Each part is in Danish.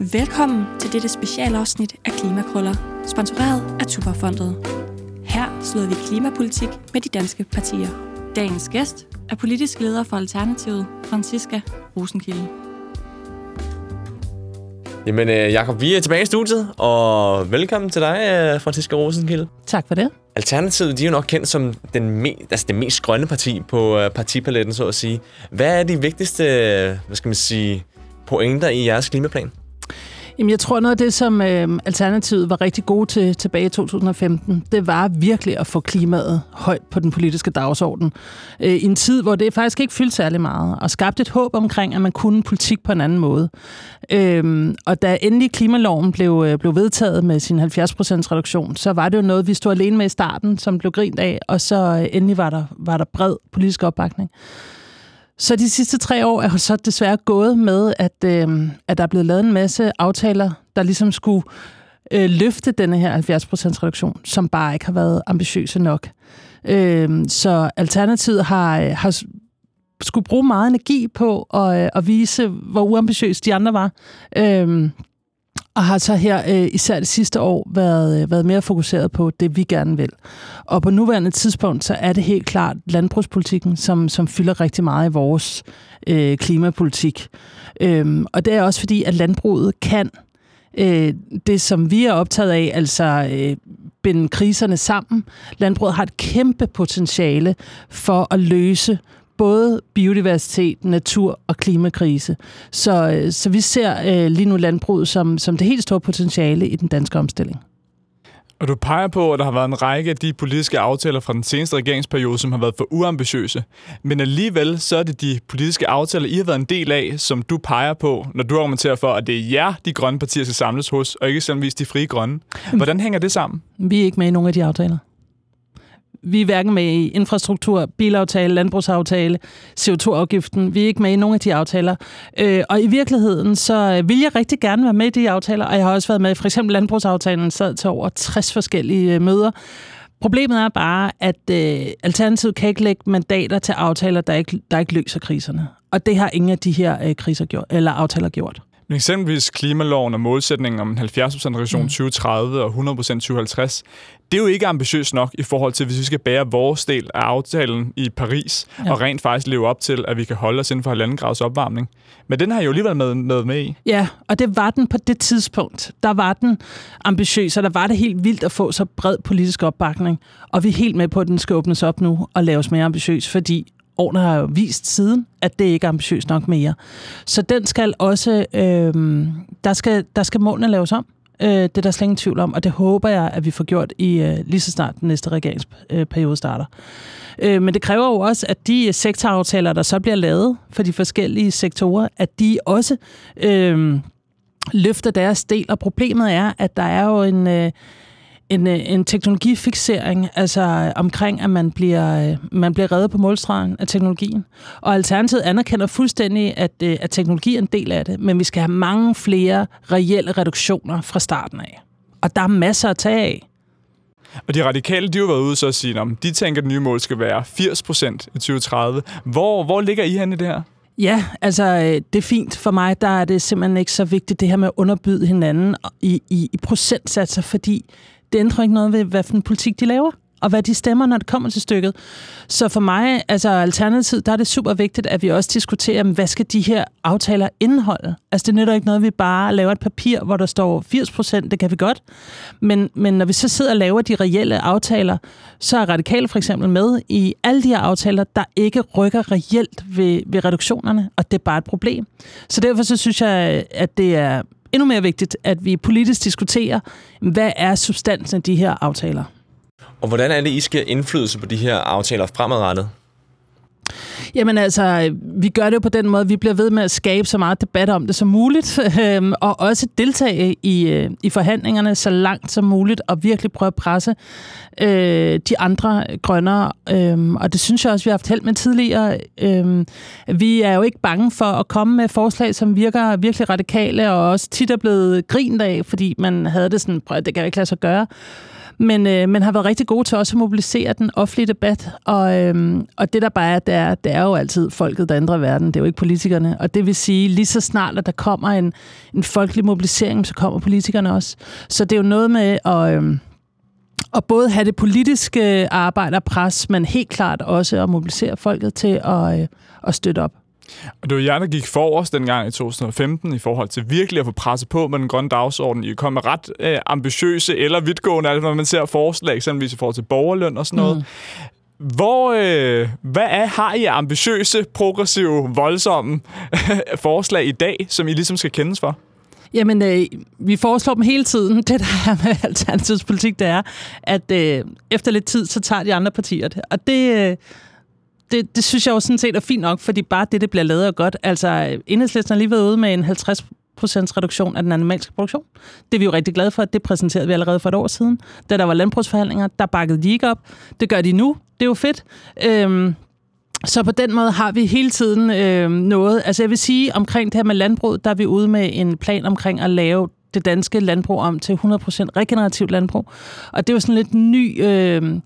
Velkommen til dette specialafsnit af Klimakrøller, sponsoreret af Tuberfondet. Her slår vi klimapolitik med de danske partier. Dagens gæst er politisk leder for Alternativet, Franziska Rosenkilde. Jamen, øh, Jacob, vi er tilbage i studiet, og velkommen til dig, øh, Franziska Rosenkilde. Tak for det. Alternativet, de er jo nok kendt som den me- altså det mest grønne parti på øh, partipaletten, så at sige. Hvad er de vigtigste, hvad skal man sige, pointer i jeres klimaplan? Jamen, jeg tror, noget af det, som øh, Alternativet var rigtig gode til tilbage i 2015, det var virkelig at få klimaet højt på den politiske dagsorden. Øh, I en tid, hvor det faktisk ikke fyldte særlig meget, og skabte et håb omkring, at man kunne politik på en anden måde. Øh, og da endelig klimaloven blev, øh, blev vedtaget med sin 70% reduktion, så var det jo noget, vi stod alene med i starten, som blev grint af, og så øh, endelig var der, var der bred politisk opbakning. Så de sidste tre år er så desværre gået med, at, øh, at der er blevet lavet en masse aftaler, der ligesom skulle øh, løfte denne her 70% reduktion, som bare ikke har været ambitiøse nok. Øh, så Alternativet har, øh, har skulle bruge meget energi på at, øh, at vise, hvor uambitiøse de andre var. Øh, og har så her øh, især det sidste år været, øh, været mere fokuseret på det, vi gerne vil. Og på nuværende tidspunkt, så er det helt klart landbrugspolitikken, som, som fylder rigtig meget i vores øh, klimapolitik. Øhm, og det er også fordi, at landbruget kan øh, det, som vi er optaget af, altså øh, binde kriserne sammen. Landbruget har et kæmpe potentiale for at løse både biodiversitet, natur og klimakrise. Så, øh, så vi ser øh, lige nu landbruget som, som det helt store potentiale i den danske omstilling. Og du peger på, at der har været en række af de politiske aftaler fra den seneste regeringsperiode, som har været for uambitiøse. Men alligevel så er det de politiske aftaler, I har været en del af, som du peger på, når du argumenterer for, at det er jer, de grønne partier skal samles hos, og ikke eksempelvis de frie grønne. Hvordan hænger det sammen? Vi er ikke med i nogen af de aftaler. Vi er hverken med i infrastruktur, bilaftale, landbrugsaftale, CO2-afgiften. Vi er ikke med i nogen af de aftaler. Øh, og i virkeligheden, så øh, vil jeg rigtig gerne være med i de aftaler, og jeg har også været med i for eksempel landbrugsaftalen, sad til over 60 forskellige øh, møder. Problemet er bare, at øh, Alternativet kan ikke lægge mandater til aftaler, der ikke, der ikke løser kriserne. Og det har ingen af de her øh, kriser gjort, eller aftaler gjort. Men eksempelvis klimaloven og målsætningen om 70% reduktion mm. 2030 og 100% 2050, det er jo ikke ambitiøst nok i forhold til, hvis vi skal bære vores del af aftalen i Paris, ja. og rent faktisk leve op til, at vi kan holde os inden for halvanden grads opvarmning. Men den har jo alligevel med, med med i. Ja, og det var den på det tidspunkt. Der var den ambitiøs, og der var det helt vildt at få så bred politisk opbakning. Og vi er helt med på, at den skal åbnes op nu og laves mere ambitiøs, fordi årene har vist siden, at det ikke er ambitiøst nok mere. Så den skal også, øh, der, skal, der skal målene laves om. Øh, det er der slet ingen tvivl om, og det håber jeg, at vi får gjort i øh, lige så snart den næste regeringsperiode starter. Øh, men det kræver jo også, at de sektoraftaler, der så bliver lavet for de forskellige sektorer, at de også øh, løfter deres del. Og problemet er, at der er jo en... Øh, en, øh, en teknologifixering, altså omkring, at man bliver, øh, man bliver reddet på målstregen af teknologien. Og Alternativet anerkender fuldstændig, at, øh, at teknologi er en del af det, men vi skal have mange flere reelle reduktioner fra starten af. Og der er masser at tage af. Og de radikale, de har været ude så at sige, at de tænker, at det nye mål skal være 80 procent i 2030. Hvor, hvor ligger I henne i det her? Ja, altså det er fint for mig, der er det simpelthen ikke så vigtigt, det her med at underbyde hinanden i, i, i procentsatser, fordi det ændrer ikke noget ved, hvad for en politik de laver og hvad de stemmer, når det kommer til stykket. Så for mig, altså alternativt, der er det super vigtigt, at vi også diskuterer, hvad skal de her aftaler indeholde? Altså det nytter ikke noget, at vi bare laver et papir, hvor der står 80 procent, det kan vi godt. Men, men når vi så sidder og laver de reelle aftaler, så er radikale for eksempel med i alle de her aftaler, der ikke rykker reelt ved, ved reduktionerne, og det er bare et problem. Så derfor så synes jeg, at det er endnu mere vigtigt, at vi politisk diskuterer, hvad er substansen af de her aftaler. Og hvordan er det, I skal indflydelse på de her aftaler fremadrettet? Jamen altså, vi gør det jo på den måde, vi bliver ved med at skabe så meget debat om det som muligt, øh, og også deltage i, øh, i forhandlingerne så langt som muligt, og virkelig prøve at presse øh, de andre grønnere. Øh, og det synes jeg også, vi har haft held med tidligere. Øh, vi er jo ikke bange for at komme med forslag, som virker virkelig radikale, og også tit er blevet grint af, fordi man havde det sådan, prøv, det kan jeg ikke lade sig gøre men, øh, men har været rigtig gode til også at mobilisere den offentlige debat. Og, øh, og det der bare er, det er, det er jo altid folket, der ændrer verden. Det er jo ikke politikerne. Og det vil sige, lige så snart, at der kommer en, en folkelig mobilisering, så kommer politikerne også. Så det er jo noget med at... Øh, at både have det politiske arbejde og pres, men helt klart også at mobilisere folket til at, øh, at støtte op. Og det var jer, der gik forrest dengang i 2015 i forhold til virkelig at få presset på med den grønne dagsorden. I kom med ret øh, ambitiøse eller vidtgående, altså når man ser forslag, eksempelvis i forhold til borgerløn og sådan noget. Mm. Hvor, øh, hvad er, har I ambitiøse, progressive, voldsomme forslag i dag, som I ligesom skal kendes for? Jamen, øh, vi foreslår dem hele tiden. Det, der er med alternativspolitik, det er, at øh, efter lidt tid, så tager de andre partier det. Og det, øh, det, det synes jeg jo sådan set er fint nok, fordi bare det, det bliver lavet godt. Altså, enhedslisten har lige været ude med en 50% reduktion af den animalske produktion. Det er vi jo rigtig glade for. Det præsenterede vi allerede for et år siden. Da der var landbrugsforhandlinger, der bakkede de ikke op. Det gør de nu. Det er jo fedt. Øhm, så på den måde har vi hele tiden øh, noget. Altså jeg vil sige, omkring det her med landbrug, der er vi ude med en plan omkring at lave det danske landbrug om til 100% regenerativt landbrug. Og det er jo sådan lidt ny... Øh,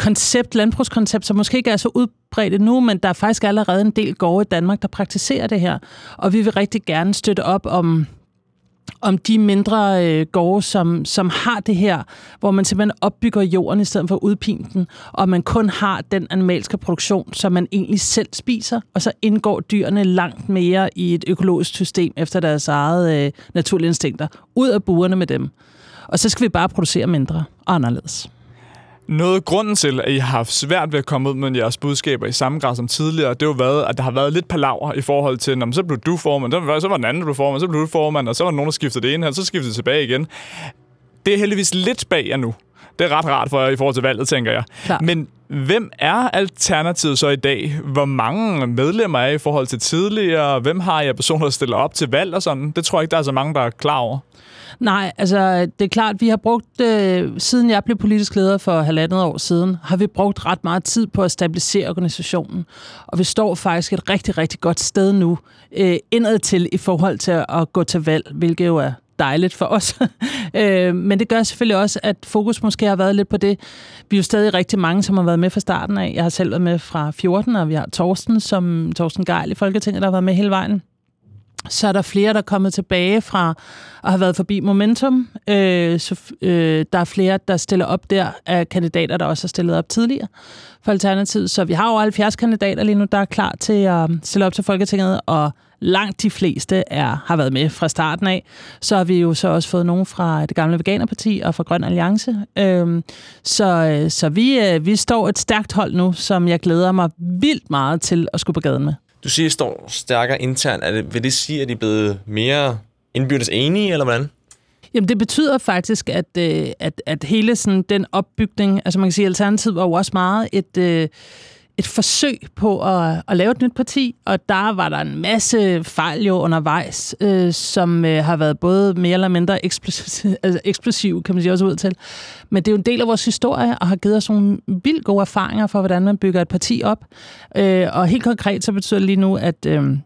koncept, landbrugskoncept, som måske ikke er så udbredt nu, men der er faktisk allerede en del gårde i Danmark, der praktiserer det her. Og vi vil rigtig gerne støtte op om om de mindre øh, gårde, som, som har det her, hvor man simpelthen opbygger jorden i stedet for at udpine den, og man kun har den animalske produktion, som man egentlig selv spiser, og så indgår dyrene langt mere i et økologisk system efter deres eget øh, naturlige instinkter. Ud af buerne med dem. Og så skal vi bare producere mindre og anderledes. Noget af grunden til, at I har haft svært ved at komme ud med jeres budskaber i samme grad som tidligere, det har jo været, at der har været lidt palaver i forhold til, når så blev du formand, så var den anden, der blev formand, så blev du formand, og så var der nogen, der skiftede det ene her, så skiftede det tilbage igen. Det er heldigvis lidt bag jer nu. Det er ret rart for jer i forhold til valget, tænker jeg. Klar. Men hvem er Alternativet så i dag? Hvor mange medlemmer er I i forhold til tidligere? Hvem har jeg personer, der stiller op til valg og sådan? Det tror jeg ikke, der er så mange, der er klar over. Nej, altså det er klart, vi har brugt, øh, siden jeg blev politisk leder for halvandet år siden, har vi brugt ret meget tid på at stabilisere organisationen. Og vi står faktisk et rigtig, rigtig godt sted nu, øh, indad til i forhold til at gå til valg, hvilket jo er dejligt for os. øh, men det gør selvfølgelig også, at fokus måske har været lidt på det. Vi er jo stadig rigtig mange, som har været med fra starten af. Jeg har selv været med fra 14, og vi har Torsten, som Torsten Geil i Folketinget, der har været med hele vejen så er der flere, der er kommet tilbage fra at have været forbi Momentum. Øh, så, øh, der er flere, der stiller op der af kandidater, der også har stillet op tidligere for Alternativet. Så vi har jo 70 kandidater lige nu, der er klar til at stille op til Folketinget, og langt de fleste er, har været med fra starten af. Så har vi jo så også fået nogen fra det gamle Veganerparti og fra Grøn Alliance. Øhm, så øh, så vi, øh, vi står et stærkt hold nu, som jeg glæder mig vildt meget til at skulle på gaden med. Du siger, at I står stærkere internt. Er det, vil det sige, at I er blevet mere indbyrdes enige, eller hvordan? Jamen, det betyder faktisk, at, øh, at, at hele sådan, den opbygning, altså man kan sige, at Alternativet var jo også meget et, øh, et forsøg på at, at lave et nyt parti, og der var der en masse fejl jo undervejs, øh, som øh, har været både mere eller mindre eksplosiv, altså eksplosiv, kan man sige også ud til. Men det er jo en del af vores historie, og har givet os nogle vildt gode erfaringer for, hvordan man bygger et parti op. Øh, og helt konkret så betyder det lige nu, at... Øh,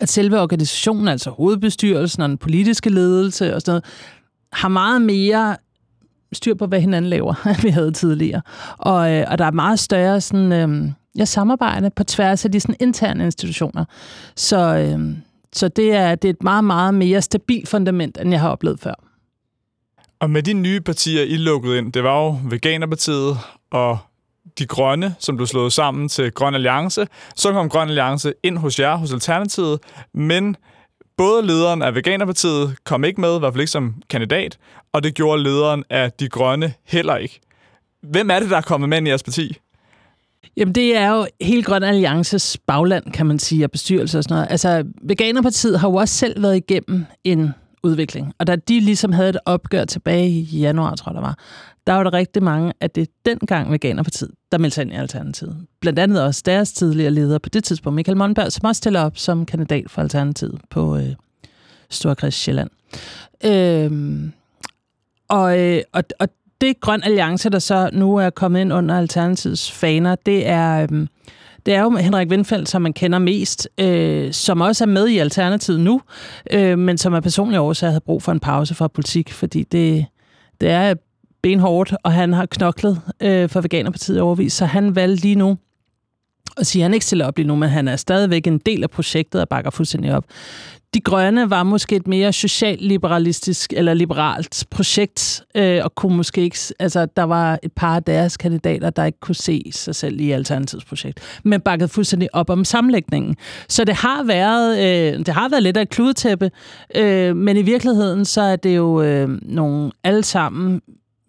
at selve organisationen, altså hovedbestyrelsen og den politiske ledelse og sådan noget, har meget mere styr på, hvad hinanden laver, end vi havde tidligere. Og, øh, og der er meget større sådan, øh, ja, samarbejde på tværs af de sådan, interne institutioner. Så, øh, så det, er, det er et meget, meget mere stabilt fundament, end jeg har oplevet før. Og med de nye partier, I lukkede ind, det var jo Veganerpartiet og de grønne, som blev slået sammen til Grøn Alliance. Så kom Grøn Alliance ind hos jer, hos Alternativet, men både lederen af Veganerpartiet kom ikke med, i hvert fald ikke som kandidat, og det gjorde lederen af De Grønne heller ikke. Hvem er det, der er kommet med i jeres parti? Jamen, det er jo hele Grøn Alliances bagland, kan man sige, og bestyrelse og sådan noget. Altså, Veganerpartiet har jo også selv været igennem en udvikling. Og da de ligesom havde et opgør tilbage i januar, tror jeg, der var, der var der rigtig mange af det dengang Veganerpartiet, der meldte sig ind i Alternativet. Blandt andet også deres tidligere leder på det tidspunkt, Michael Monberg, som også stiller op som kandidat for Alternativet på øh, Storkreds Sjælland. Øhm, og, øh, og, og det Grøn Alliance, der så nu er kommet ind under Alternativets faner, det er... Øh, det er jo Henrik Windfeldt, som man kender mest, øh, som også er med i Alternativet nu, øh, men som er personlige årsag havde brug for en pause fra politik, fordi det, det er benhårdt, og han har knoklet øh, for Veganerpartiet overvis, så han valgte lige nu og siger, at han ikke stiller op lige nu, men han er stadigvæk en del af projektet og bakker fuldstændig op. De Grønne var måske et mere socialliberalistisk eller liberalt projekt, øh, og kunne måske ikke, altså der var et par af deres kandidater, der ikke kunne se sig selv i Alternativets projekt, men bakkede fuldstændig op om sammenlægningen. Så det har været, øh, det har været lidt af et kludetæppe, øh, men i virkeligheden så er det jo øh, nogle alle sammen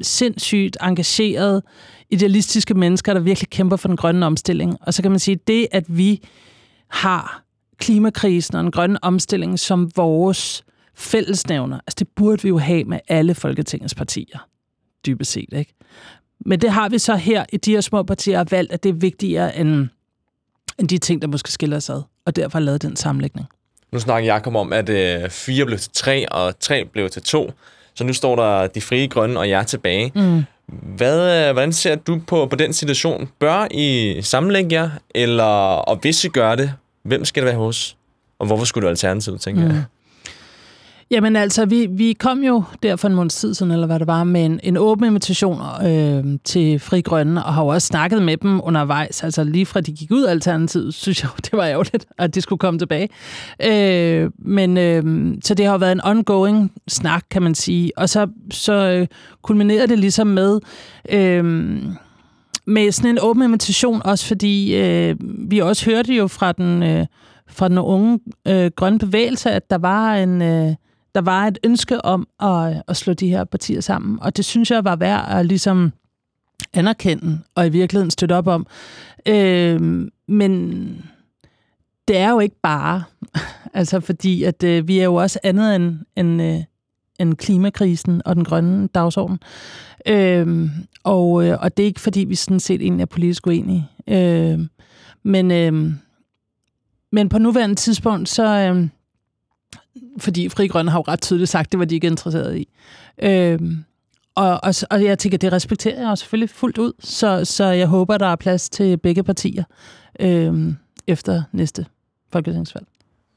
sindssygt engagerede, idealistiske mennesker, der virkelig kæmper for den grønne omstilling. Og så kan man sige, at det, at vi har klimakrisen og den grønne omstilling som vores fællesnævner, altså det burde vi jo have med alle Folketingets partier, dybest set, ikke? Men det har vi så her i de her små partier valgt, at det er vigtigere end, end de ting, der måske skiller sig ad, og derfor lavet den sammenlægning. Nu snakker Jacob om, at øh, fire blev til tre, og tre blev til to. Så nu står der de frie grønne og jeg tilbage. Mm. Hvad, øh, hvordan ser du på, på den situation? Bør I sammenlægge jer, eller, og hvis I gør det, hvem skal det være hos? Og hvorfor skulle du alternativet, tænker mm. jeg? Jamen altså, vi, vi kom jo der for en måneds tid siden, eller hvad det var, med en, en åben invitation øh, til Fri Grønne, og har jo også snakket med dem undervejs. Altså lige fra de gik ud af Alternativet, synes jeg det var ærgerligt, at de skulle komme tilbage. Øh, men øh, så det har jo været en ongoing snak, kan man sige. Og så, så øh, kulminerede det ligesom med... Øh, med sådan en åben invitation, også fordi øh, vi også hørte jo fra den, øh, fra den unge øh, grønne bevægelse, at der var en... Øh, der var et ønske om at, at slå de her partier sammen, og det synes jeg var værd at ligesom anerkende og i virkeligheden støtte op om. Øh, men det er jo ikke bare, altså fordi at øh, vi er jo også andet end, end, øh, end klimakrisen og den grønne dagsorden. Øh, og, øh, og det er ikke fordi, vi sådan set egentlig er politisk uenige. Øh, men, øh, men på nuværende tidspunkt, så, øh, fordi Fri Grønne har jo ret tydeligt sagt, det var de ikke interesseret i. Øhm, og, og, og jeg tænker, det respekterer jeg selvfølgelig fuldt ud, så, så jeg håber, der er plads til begge partier øhm, efter næste folketingsvalg.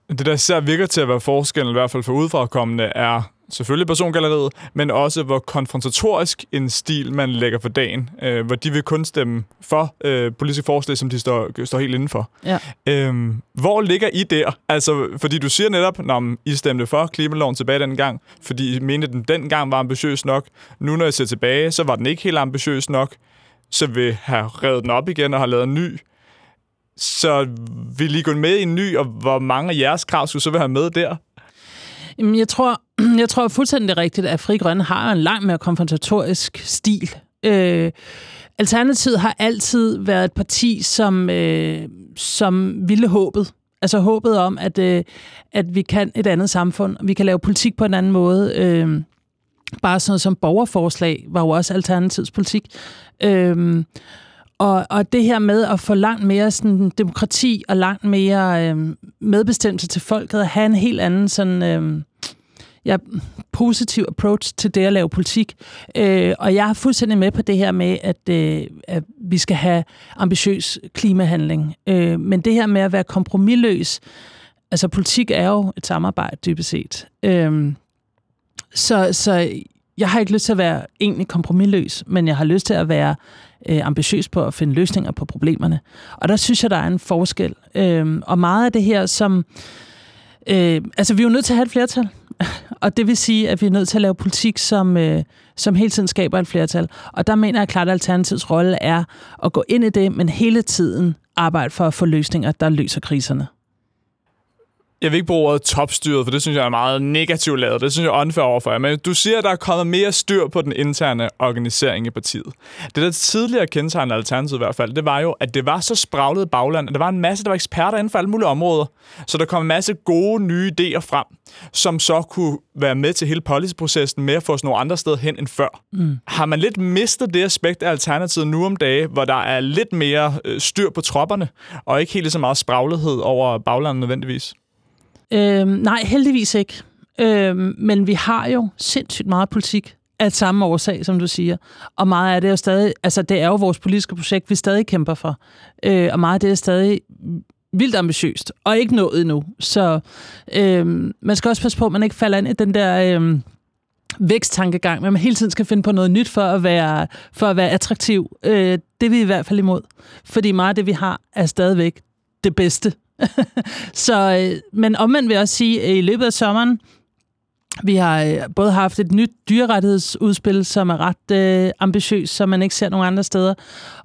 Det, der især virker til at være forskellen, i hvert fald for udefrakommende, er selvfølgelig persongalleriet, men også hvor konfrontatorisk en stil man lægger for dagen, øh, hvor de vil kun stemme for øh, politiske forslag, som de står, står helt indenfor. Ja. Øhm, hvor ligger I der? Altså, fordi du siger netop, når I stemte for klimaloven tilbage dengang, fordi I mente, at den dengang var ambitiøs nok. Nu, når jeg ser tilbage, så var den ikke helt ambitiøs nok. Så vil have revet den op igen og har lavet en ny. Så vil I gå med i en ny, og hvor mange af jeres krav skulle så vil have med der? Jamen, jeg tror, jeg tror fuldstændig rigtigt, at Fri Grønne har en langt mere konfrontatorisk stil. Øh, Alternativet har altid været et parti, som, øh, som ville håbet. Altså håbet om, at, øh, at vi kan et andet samfund. Vi kan lave politik på en anden måde. Øh, bare sådan noget som borgerforslag var jo også Alternativets politik. Øh, og, og det her med at få langt mere sådan, demokrati og langt mere øh, medbestemmelse til folket, at have en helt anden sådan, øh, ja, positiv approach til det at lave politik. Øh, og jeg er fuldstændig med på det her med, at, øh, at vi skal have ambitiøs klimahandling. Øh, men det her med at være kompromilløs, altså politik er jo et samarbejde dybest set. Øh, så, så jeg har ikke lyst til at være egentlig kompromilløs, men jeg har lyst til at være øh, ambitiøs på at finde løsninger på problemerne. Og der synes jeg, der er en forskel. Øh, og meget af det her, som... Øh, altså, vi er jo nødt til at have et flertal og det vil sige, at vi er nødt til at lave politik, som, øh, som hele tiden skaber et flertal. Og der mener jeg klart, at Alternativets rolle er at gå ind i det, men hele tiden arbejde for at få løsninger, der løser kriserne jeg vil ikke bruge ordet topstyret, for det synes jeg er meget negativt lavet. Det synes jeg er unfair overfor jer. Men du siger, at der er kommet mere styr på den interne organisering i partiet. Det, der tidligere kendetegnede Alternativet i hvert fald, det var jo, at det var så spraglet bagland, at der var en masse, der var eksperter inden for alle mulige områder. Så der kom en masse gode, nye idéer frem, som så kunne være med til hele policyprocessen med at få os nogle andre steder hen end før. Mm. Har man lidt mistet det aspekt af Alternativet nu om dage, hvor der er lidt mere øh, styr på tropperne, og ikke helt så meget spraglighed over baglandet nødvendigvis? Øhm, nej, heldigvis ikke. Øhm, men vi har jo sindssygt meget politik af samme årsag, som du siger. Og meget af det er jo stadig, altså det er jo vores politiske projekt, vi stadig kæmper for. Øh, og meget af det er stadig vildt ambitiøst, og ikke nået endnu. Så øh, man skal også passe på, at man ikke falder ind i den der øh, væksttankegang, men man hele tiden skal finde på noget nyt for at være, for at være attraktiv. Øh, det er vi i hvert fald imod. Fordi meget af det, vi har, er stadigvæk det bedste. så, øh, men omvendt vil jeg også sige, at i løbet af sommeren, vi har øh, både haft et nyt dyrerettighedsudspil, som er ret øh, ambitiøst, som man ikke ser nogen andre steder.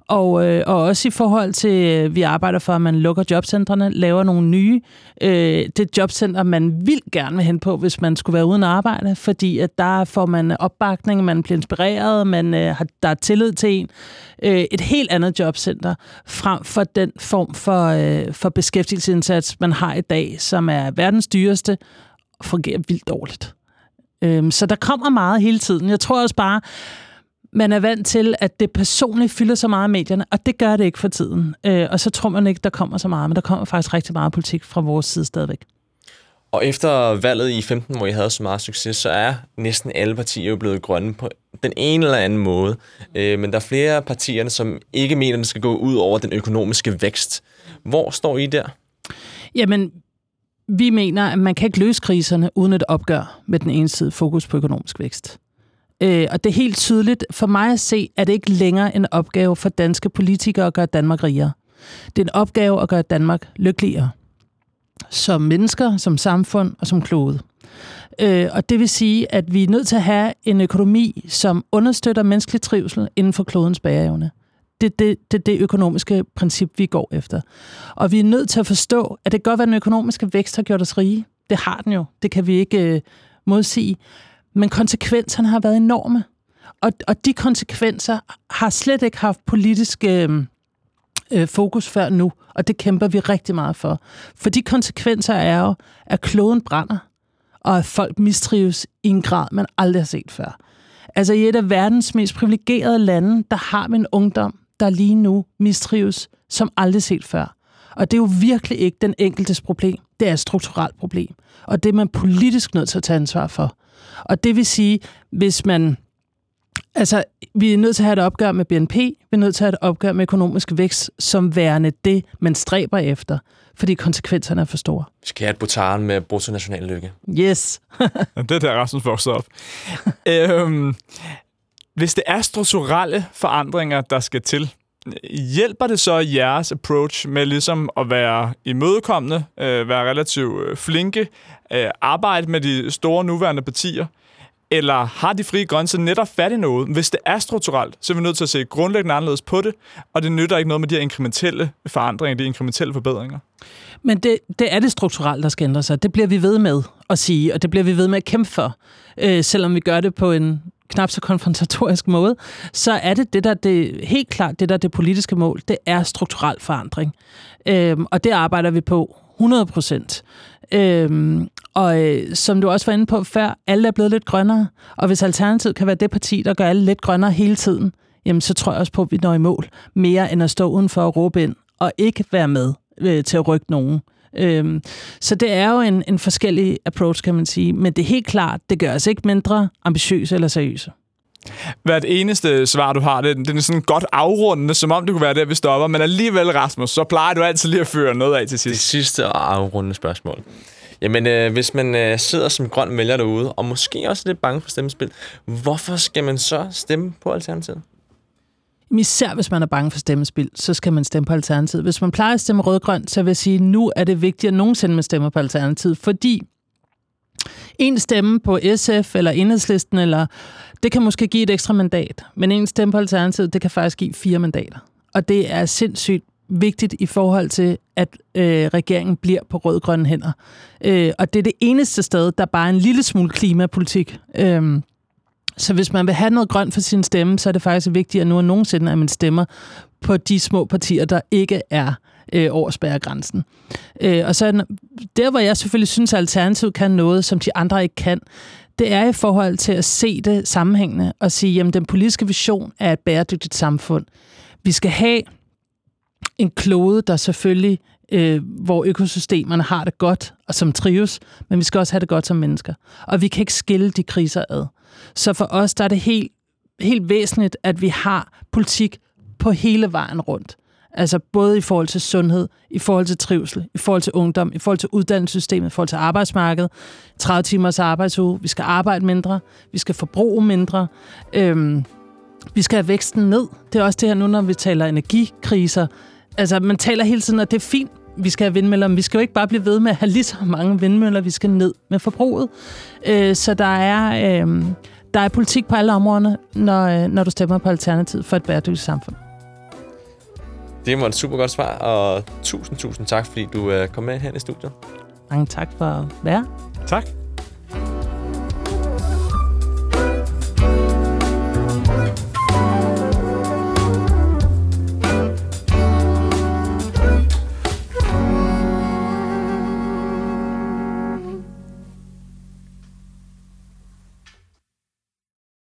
Og, øh, og også i forhold til, øh, vi arbejder for, at man lukker jobcentrene, laver nogle nye. Øh, det jobcenter, man vil gerne vil hen på, hvis man skulle være uden arbejde, fordi at der får man opbakning, man bliver inspireret, man øh, har, der er tillid til en. Øh, et helt andet jobcenter, frem for den form for, øh, for beskæftigelsesindsats, man har i dag, som er verdens dyreste og fungerer vildt dårligt. Øh, så der kommer meget hele tiden. Jeg tror også bare, man er vant til, at det personligt fylder så meget af medierne, og det gør det ikke for tiden. Øh, og så tror man ikke, der kommer så meget, men der kommer faktisk rigtig meget politik fra vores side stadigvæk. Og efter valget i 15, hvor I havde så meget succes, så er næsten alle partier jo blevet grønne på den ene eller anden måde. Øh, men der er flere af partierne, som ikke mener, at det skal gå ud over den økonomiske vækst. Hvor står I der? Jamen, vi mener, at man kan ikke løse kriserne uden et opgør med den ensidige fokus på økonomisk vækst. Øh, og det er helt tydeligt for mig at se, at det ikke længere en opgave for danske politikere at gøre Danmark rigere. Det er en opgave at gøre Danmark lykkeligere. Som mennesker, som samfund og som klode. Øh, og det vil sige, at vi er nødt til at have en økonomi, som understøtter menneskelig trivsel inden for klodens bæreevne. Det er det, det, det økonomiske princip, vi går efter. Og vi er nødt til at forstå, at det kan godt være, at den økonomiske vækst har gjort os rige. Det har den jo. Det kan vi ikke øh, modsige. Men konsekvenserne har været enorme. Og, og de konsekvenser har slet ikke haft politisk øh, øh, fokus før nu, og det kæmper vi rigtig meget for. For de konsekvenser er jo, at kloden brænder, og at folk mistrives i en grad, man aldrig har set før. Altså i et af verdens mest privilegerede lande, der har vi en ungdom, der lige nu mistrives som aldrig set før. Og det er jo virkelig ikke den enkeltes problem. Det er et strukturelt problem. Og det er man politisk nødt til at tage ansvar for. Og det vil sige, hvis man... Altså, vi er nødt til at have et opgør med BNP, vi er nødt til at have et opgør med økonomisk vækst, som værende det, man stræber efter, fordi konsekvenserne er for store. Vi skal have et botaren med bruttonational lykke. Yes. det er der, Rasmus vokser op. øhm, hvis det er strukturelle forandringer, der skal til, hjælper det så jeres approach med ligesom at være imødekommende, øh, være relativt øh, flinke, øh, arbejde med de store nuværende partier, eller har de frie grænser netop fat i noget? Hvis det er strukturelt, så er vi nødt til at se grundlæggende anderledes på det, og det nytter ikke noget med de her inkrementelle forandringer, de inkrementelle forbedringer. Men det, det er det strukturelle, der skal ændre sig. Det bliver vi ved med at sige, og det bliver vi ved med at kæmpe for, øh, selvom vi gør det på en knap så konfrontatorisk måde, så er det det, der det, helt klart det, der det politiske mål, det er strukturel forandring. Øhm, og det arbejder vi på 100 procent. Øhm, og øh, som du også var inde på før, alle er blevet lidt grønnere, og hvis Alternativet kan være det parti, der gør alle lidt grønnere hele tiden, jamen så tror jeg også på, at vi når i mål, mere end at stå udenfor og råbe ind, og ikke være med øh, til at rykke nogen. Øhm, så det er jo en, en forskellig approach, kan man sige. Men det er helt klart, det gør os ikke mindre ambitiøse eller seriøse. Hvert eneste svar, du har, det, det er sådan godt afrundende, som om det kunne være der, vi stopper. Men alligevel, Rasmus, så plejer du altid lige at føre noget af til sidst. Det sidste afrundende spørgsmål. Jamen, øh, hvis man øh, sidder som grøn vælger derude, og måske også er lidt bange for stemmespil, hvorfor skal man så stemme på Alternativet? Især hvis man er bange for stemmespil, så skal man stemme på Alternativet. Hvis man plejer at stemme rød-grøn, så vil jeg sige, at nu er det vigtigt at nogensinde man stemmer på Alternativet, fordi en stemme på SF eller Enhedslisten, eller, det kan måske give et ekstra mandat, men en stemme på Alternativet, det kan faktisk give fire mandater. Og det er sindssygt vigtigt i forhold til, at øh, regeringen bliver på rød-grønne hænder. Øh, og det er det eneste sted, der bare er en lille smule klimapolitik. Øh, så hvis man vil have noget grønt for sin stemme, så er det faktisk vigtigt nu end nogensinde, at man stemmer på de små partier, der ikke er øh, over spærregrænsen. Øh, og så der, hvor jeg selvfølgelig synes, at Alternativet kan noget, som de andre ikke kan, det er i forhold til at se det sammenhængende og sige, at den politiske vision er et bæredygtigt samfund. Vi skal have en klode, der selvfølgelig, øh, hvor økosystemerne har det godt og som trives, men vi skal også have det godt som mennesker. Og vi kan ikke skille de kriser ad. Så for os der er det helt, helt væsentligt, at vi har politik på hele vejen rundt. Altså både i forhold til sundhed, i forhold til trivsel, i forhold til ungdom, i forhold til uddannelsessystemet, i forhold til arbejdsmarkedet, 30 timers arbejdsuge, vi skal arbejde mindre, vi skal forbruge mindre, øhm, vi skal have væksten ned. Det er også det her nu, når vi taler energikriser. Altså, man taler hele tiden, at det er fint, vi skal have vindmøller, men vi skal jo ikke bare blive ved med at have lige så mange vindmøller, vi skal ned med forbruget. Øh, så der er, øh, der er politik på alle områderne, når, øh, når du stemmer på Alternativet for et bæredygtigt samfund. Det var et super godt svar, og tusind, tusind tak, fordi du øh, kom med her i studiet. Mange tak for at være. Tak.